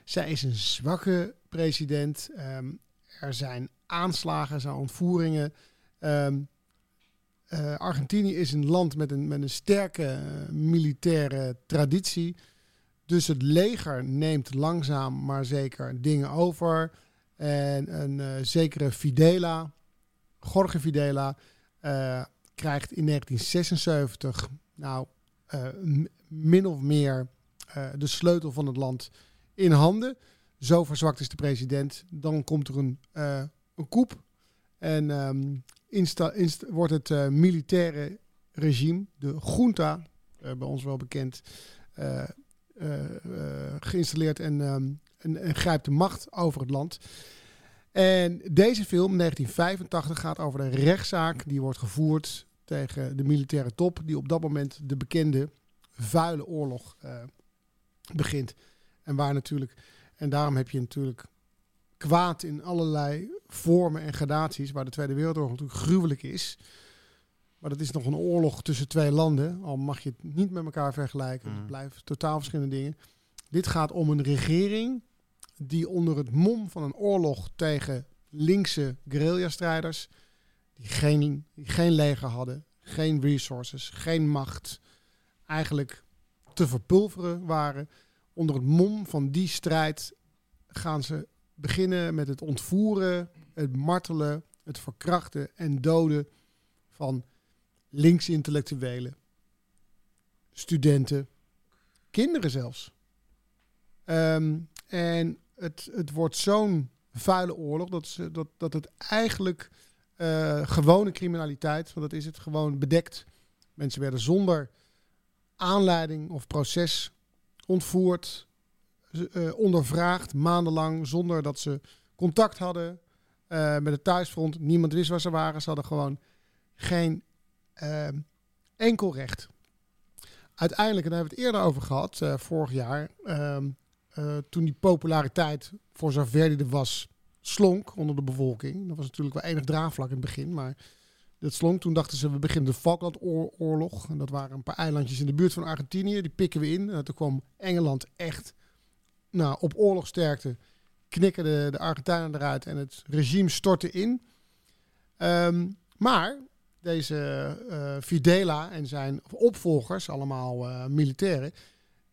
Zij is een zwakke president. Ehm, er zijn aanslagen, zijn ontvoeringen. Eh, Argentinië is een land met een, met een sterke eh, militaire traditie. Dus het leger neemt langzaam maar zeker dingen over. En een eh, zekere Fidela, Jorge Fidela, krijgt in 1976 nou, min of meer de sleutel van het land in handen. Zo verzwakt is de president. Dan komt er een, een coup. En ehm, wordt het eh, militaire regime, de junta, eh, bij ons wel bekend, eh, geïnstalleerd en, ehm, en, en grijpt de macht over het land. En deze film, 1985, gaat over de rechtszaak die wordt gevoerd tegen de militaire top, die op dat moment de bekende vuile oorlog begint. En waar natuurlijk, en daarom heb je natuurlijk kwaad in allerlei vormen en gradaties, waar de Tweede Wereldoorlog natuurlijk gruwelijk is. Maar dat is nog een oorlog tussen twee landen, al mag je het niet met elkaar vergelijken. Het Mhm. blijven totaal verschillende dingen. Dit gaat om een regering die onder het mom van een oorlog tegen linkse guerrilla-strijders, die geen, die geen leger hadden, geen resources, geen macht, eigenlijk te verpulveren waren. Onder het mom van die strijd gaan ze beginnen met het ontvoeren, het martelen, het verkrachten en doden van linksintellectuelen, studenten, kinderen zelfs. Ehm, en het, het wordt zo'n vuile oorlog dat, ze, dat, dat het eigenlijk eh, gewone criminaliteit, want dat is het gewoon bedekt. Mensen werden zonder aanleiding of proces ontvoerd, eh, ondervraagd, maandenlang, zonder dat ze contact hadden eh, met het thuisfront. Niemand wist waar ze waren. Ze hadden gewoon geen ehm, enkel recht. Uiteindelijk, en daar hebben we het eerder over gehad, eh, vorig jaar, ehm, eh, toen die populariteit, voor zover er was, slonk onder de bevolking. Dat was natuurlijk wel enig draagvlak in het begin, maar dat slonk. Toen dachten ze, we beginnen de Falklandoorlog. En dat waren een paar eilandjes in de buurt van Argentinië. Die pikken we in. En toen kwam Engeland echt nou, op oorlogsterkte. Knikkerden de Argentijnen eruit en het regime stortte in. Ehm, maar deze eh, Fidela en zijn opvolgers, allemaal eh, militairen,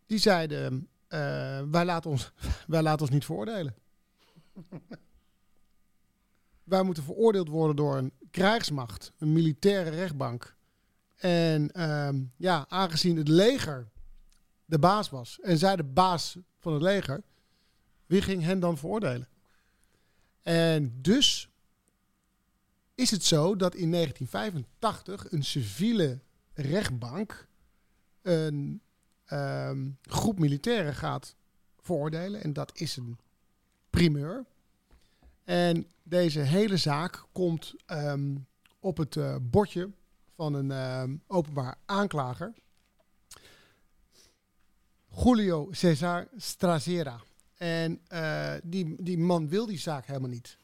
die zeiden: eh, wij, laten ons, wij laten ons niet veroordelen. wij moeten veroordeeld worden door een krijgsmacht, een militaire rechtbank. En ehm, ja, aangezien het leger de baas was en zij de baas van het leger, wie ging hen dan veroordelen? En dus is het zo dat in 1985 een civiele rechtbank een ehm, groep militairen gaat veroordelen. En dat is een primeur. En deze hele zaak komt ehm, op het eh, bordje van een ehm, openbaar aanklager. Julio Cesar Strazera. En eh, die, die man wil die zaak helemaal niet.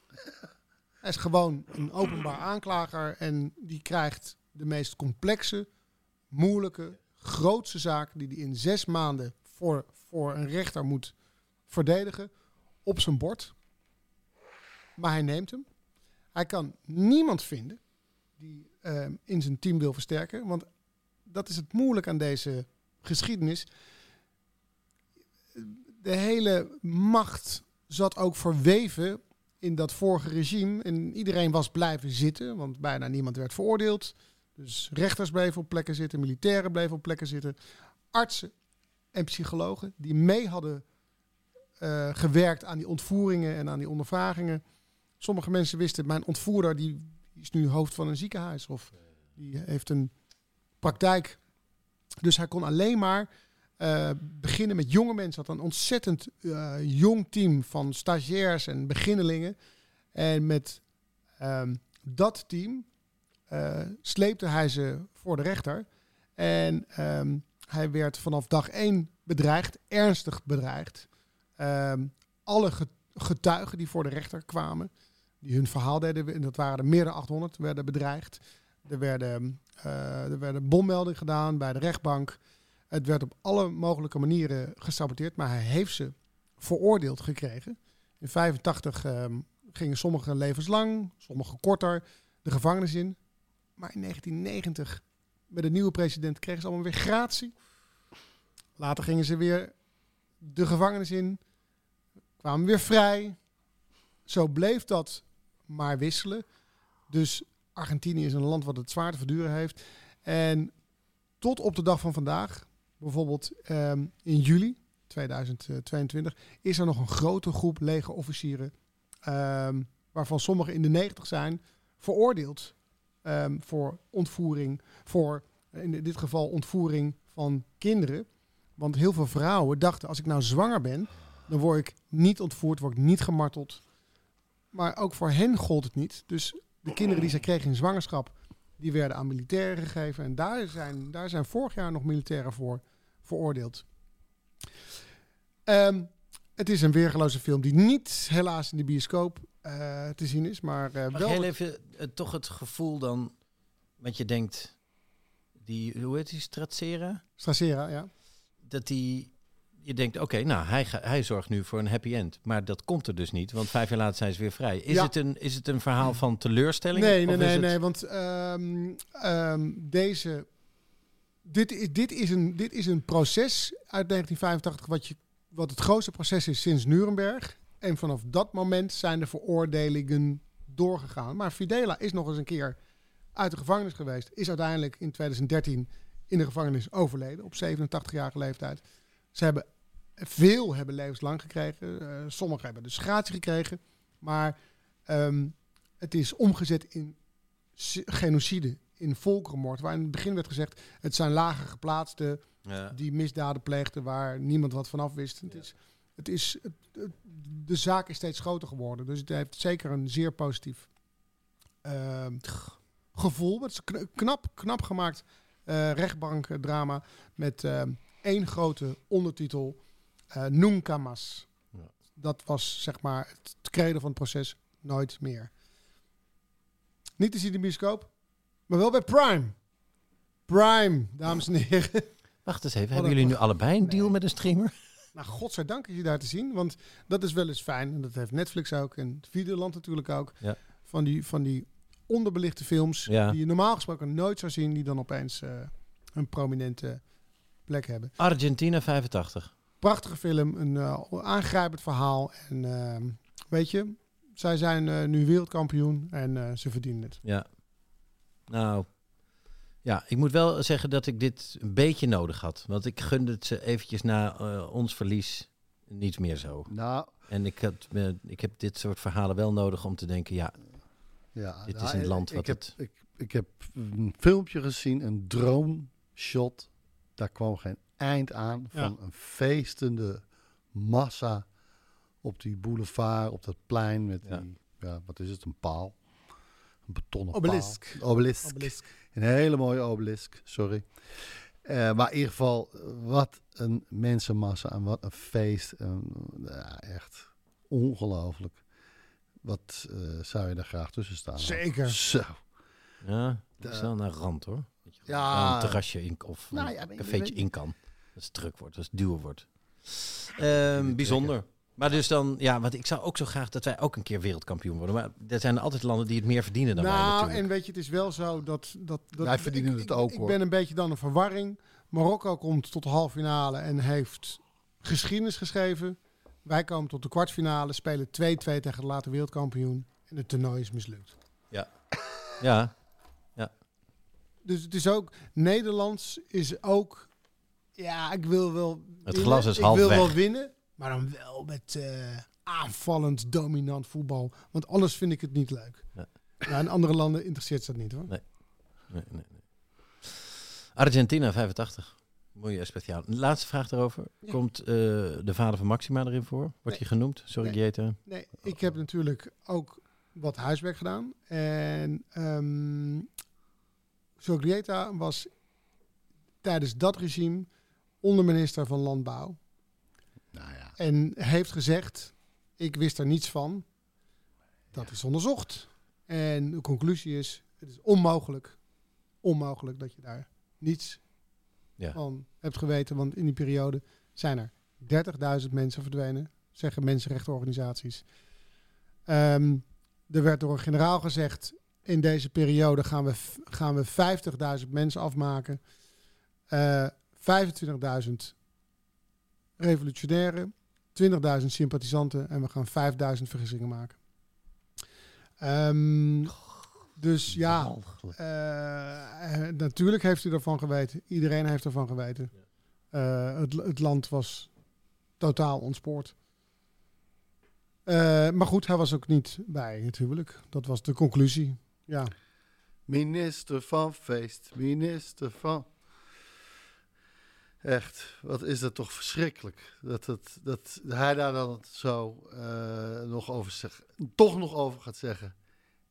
Hij is gewoon een openbaar aanklager en die krijgt de meest complexe, moeilijke, grootste zaak die hij in zes maanden voor, voor een rechter moet verdedigen op zijn bord. Maar hij neemt hem. Hij kan niemand vinden die ehm, in zijn team wil versterken. Want dat is het moeilijk aan deze geschiedenis. De hele macht zat ook verweven in dat vorige regime. En iedereen was blijven zitten, want bijna niemand werd veroordeeld. Dus rechters bleven op plekken zitten, militairen bleven op plekken zitten. Artsen en psychologen die mee hadden eh, gewerkt aan die ontvoeringen en aan die ondervragingen. Sommige mensen wisten, mijn ontvoerder die is nu hoofd van een ziekenhuis of die heeft een praktijk. Dus hij kon alleen maar eh, beginnen met jonge mensen. Had een ontzettend eh, jong team van stagiairs en beginnelingen. En met ehm, dat team eh, sleepte hij ze voor de rechter. En ehm, hij werd vanaf dag één bedreigd, ernstig bedreigd. Ehm, alle ge- getuigen die voor de rechter kwamen, die hun verhaal deden, en dat waren er meer dan 800, werden bedreigd. Er werden, er werden bommeldingen gedaan bij de rechtbank. Het werd op alle mogelijke manieren gesaboteerd, maar hij heeft ze veroordeeld gekregen. In 85 ehm, gingen sommige levenslang, sommige korter de gevangenis in. Maar in 1990, met de nieuwe president, kregen ze allemaal weer gratie. Later gingen ze weer de gevangenis in, kwamen weer vrij. Zo bleef dat maar wisselen. Dus Argentinië is een land wat het zwaar te verduren heeft. En tot op de dag van vandaag, bijvoorbeeld ehm, in juli 2022, is er nog een grote groep legerofficieren, ehm, waarvan sommigen in de 90 zijn, veroordeeld ehm, voor ontvoering, voor in dit geval ontvoering van kinderen. Want heel veel vrouwen dachten, als ik nou zwanger ben, dan word ik niet ontvoerd, word ik niet gemarteld. Maar ook voor hen gold het niet. Dus de kinderen die zij kregen in zwangerschap, die werden aan militairen gegeven. En daar zijn, daar zijn vorig jaar nog militairen voor veroordeeld. Ehm, het is een weergeloze film die niet helaas in de bioscoop eh, te zien is, maar eh, wel... heel even eh, toch het gevoel dan, want je denkt, die, hoe heet die, Stracera? Stracera, ja. Dat die, je denkt, oké, nou, hij, hij zorgt nu voor een happy end. Maar dat komt er dus niet, want vijf jaar later zijn ze weer vrij. Is, Ja. het, een, is het een verhaal van teleurstelling? Nee, nee, nee, het- nee, want ehm, ehm, deze... Dit is, dit, is een, dit is een proces uit 1985 wat, je, wat het grootste proces is sinds Nuremberg. En vanaf dat moment zijn de veroordelingen doorgegaan. Maar Fidela is nog eens een keer uit de gevangenis geweest. Is uiteindelijk in 2013 in de gevangenis overleden op 87-jarige leeftijd. Ze hebben veel hebben levenslang gekregen. Eh, sommigen hebben dus gratie gekregen. Maar ehm, het is omgezet in genocide, in volkerenmoord. Waar in het begin werd gezegd, het zijn lager geplaatsten Ja. die misdaden pleegden waar niemand wat vanaf wist. Het is, het is, het- het- de zaak is steeds groter geworden. Dus het heeft zeker een zeer positief ehm, gevoel. Het is knap, knap gemaakt eh rechtbankdrama met ehm, één grote ondertitel. Nunca más. Ja. Dat was zeg maar het credo van het proces. Nooit meer. Niet te zien in de bioscoop, maar wel bij Prime. Prime, dames en heren. Wacht eens even, Wat hebben jullie nu allebei een deal Nee. met een streamer? Nou, godzijdank is hij daar te zien. Want dat is wel eens fijn. En dat heeft Netflix ook. En Videoland natuurlijk ook. Ja. Van, die, van die onderbelichte films. Ja. Die je normaal gesproken nooit zou zien. Die dan opeens eh, een prominente plek hebben. Argentina 85. Prachtige film. Een eh, aangrijpend verhaal. En ehm, weet je, zij zijn eh, nu wereldkampioen. En eh, ze verdienen het. Ja. Nou, ja, ik moet wel zeggen dat ik dit een beetje nodig had. Want ik gunde het ze eventjes na eh, ons verlies niet meer zo. Nou, En ik, had, ik heb dit soort verhalen wel nodig om te denken, ja, ja. Dit is nou, een land ik wat heb, het- Ik, ik heb een filmpje gezien, een droomshot. Daar kwam geen eind aan van een feestende massa op die boulevard, op dat plein met Ja. die, ja, wat is het, een paal? Een betonnen Obelisk. paal. Obelisk. Obelisk. Een hele mooie obelisk, sorry. Eh, maar in ieder geval, wat een mensenmassa en wat een feest. En, ja, echt ongelooflijk. Wat eh, zou je daar graag tussen staan? Zeker. Zo. ja ik is wel naar rand hoor. Ja. Een terrasje in, of Nou een ja, cafeetje in kan. Dat het druk wordt, dat het duur wordt. Ehm, bijzonder. Maar dus dan, ja, want ik zou ook zo graag dat wij ook een keer wereldkampioen worden. Maar er zijn altijd landen die het meer verdienen dan wij nou, natuurlijk. en weet je, het is wel zo dat... dat, dat Wij verdienen ik- het ik- ook, Ik hoor. ben een beetje dan een verwarring. Marokko komt tot de halve finale en heeft geschiedenis geschreven. Wij komen tot de kwartfinale, spelen 2-2 tegen de later wereldkampioen. En het toernooi is mislukt. Ja, Dus het is ook, Nederlands is ook, ja, ik wil wel Het winnen. glas is Ik half wil weg. wel winnen, maar dan wel met eh, aanvallend, dominant voetbal. Want anders vind ik het niet leuk. Ja. In andere landen interesseert ze dat niet hoor. Nee. nee, nee, nee. Argentina 85. Mooie speciaal. Laatste vraag daarover. Ja. Komt eh, de vader van Maxima erin voor? Wordt Nee. hij genoemd? Sorry, Nee. Jeta. Nee, ik heb natuurlijk ook wat huiswerk gedaan. En ehm Sogrieta was tijdens dat regime onderminister van Landbouw. Nou ja. En heeft gezegd, ik wist er niets van. Dat is onderzocht. En de conclusie is, het is onmogelijk, onmogelijk dat je daar niets Ja. van hebt geweten. Want in die periode zijn er 30.000 mensen verdwenen, zeggen mensenrechtenorganisaties. Ehm, er werd door een generaal gezegd, in deze periode gaan we, gaan we 50.000 mensen afmaken. Eh 25.000 revolutionairen, 20.000 sympathisanten en we gaan 5.000 vergissingen maken. Ehm, dus ja, eh, eh, natuurlijk heeft hij ervan geweten. Iedereen heeft ervan geweten. Eh, het, het land was totaal ontspoord. Eh, maar goed, hij was ook niet bij het huwelijk. Dat was de conclusie. Ja, Minister van feest, minister van... Echt, wat is dat toch verschrikkelijk. Dat, het, dat hij daar dan zo eh, nog over zegt, toch nog over gaat zeggen.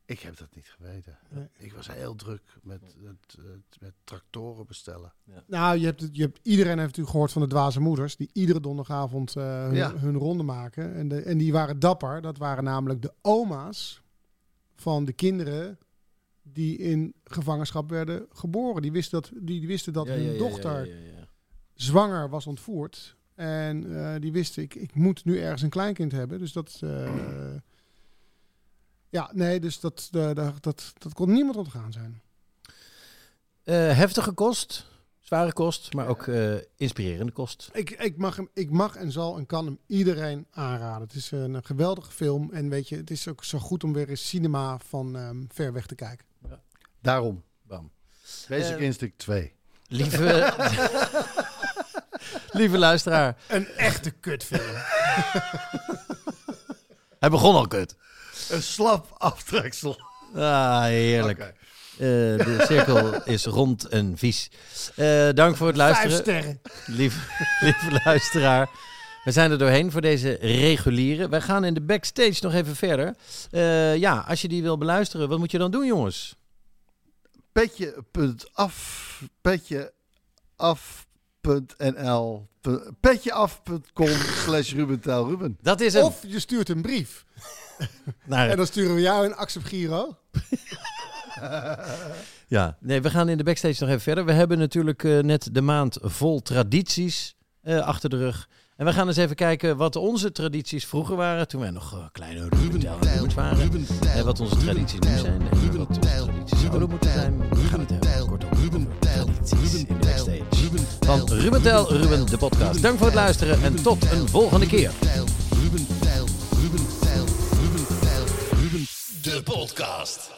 Ik heb dat niet geweten. Nee. Ik was heel druk met, het, het- met tractoren bestellen. Nou, je hebt, het, je hebt, iedereen heeft natuurlijk gehoord van de dwaze moeders, die iedere donderdagavond eh, hun, Ja. hun ronde maken. En, de, en die waren dapper. Dat waren namelijk de oma's van de kinderen die in gevangenschap werden geboren. Die wisten dat, die, die wisten dat Ja, hun dochter zwanger was ontvoerd. En eh, die wisten, ik, ik moet nu ergens een kleinkind hebben. Dus dat... eh, ja, nee, dus dat, eh, dat, dat, dat kon niemand ontgaan zijn. Heftige kost, zware kost, maar ook inspirerende kost. Ik, ik, mag hem, ik mag en zal en kan hem iedereen aanraden. Het is een, geweldige film. En weet je, het is ook zo goed om weer eens cinema van ehm, ver weg te kijken. Daarom, Bam. Basic Eh, Instinct 2. Lieve, lieve luisteraar, Een echte kutfilm. hij begon al kut. Een slap aftreksel. Ah, heerlijk. Eh, de cirkel is rond en vies. Eh, dank voor het Vijf luisteren. sterren. Lieve, lieve luisteraar. We zijn er doorheen voor deze reguliere. Wij gaan in de backstage nog even verder. Eh, ja, als je die wil beluisteren, wat moet je dan doen, jongens? Petje.af, petje af.nl, petjeaf.com slash Ruben Tel Ruben. Dat is hem. Of je stuurt een brief. Naar- En dan sturen we jou een Accept Giro. Ja, nee, we gaan in de backstage nog even verder. We hebben natuurlijk eh, net de maand vol tradities eh, achter de rug. En we gaan eens even kijken wat onze tradities vroeger waren. Toen wij nog eh, kleine Ruben Tijl, Tijl waren. Ruben Tijl, En wat onze tradities nu Tijl, zijn. En Ruben wat onze Tijl, tradities Ruben zouden moeten Tijl, zijn. Ruben Tijl, kortom Ruben Tijl, Ruben Tijl. Ruben Van Tijl, Ruben Tel, Ruben Tijl, de podcast. Dank voor het Tijl, luisteren en tot Tijl, een volgende keer. Tijl, Ruben Tijl, Ruben Tijl, Ruben Tijl, Ruben de podcast.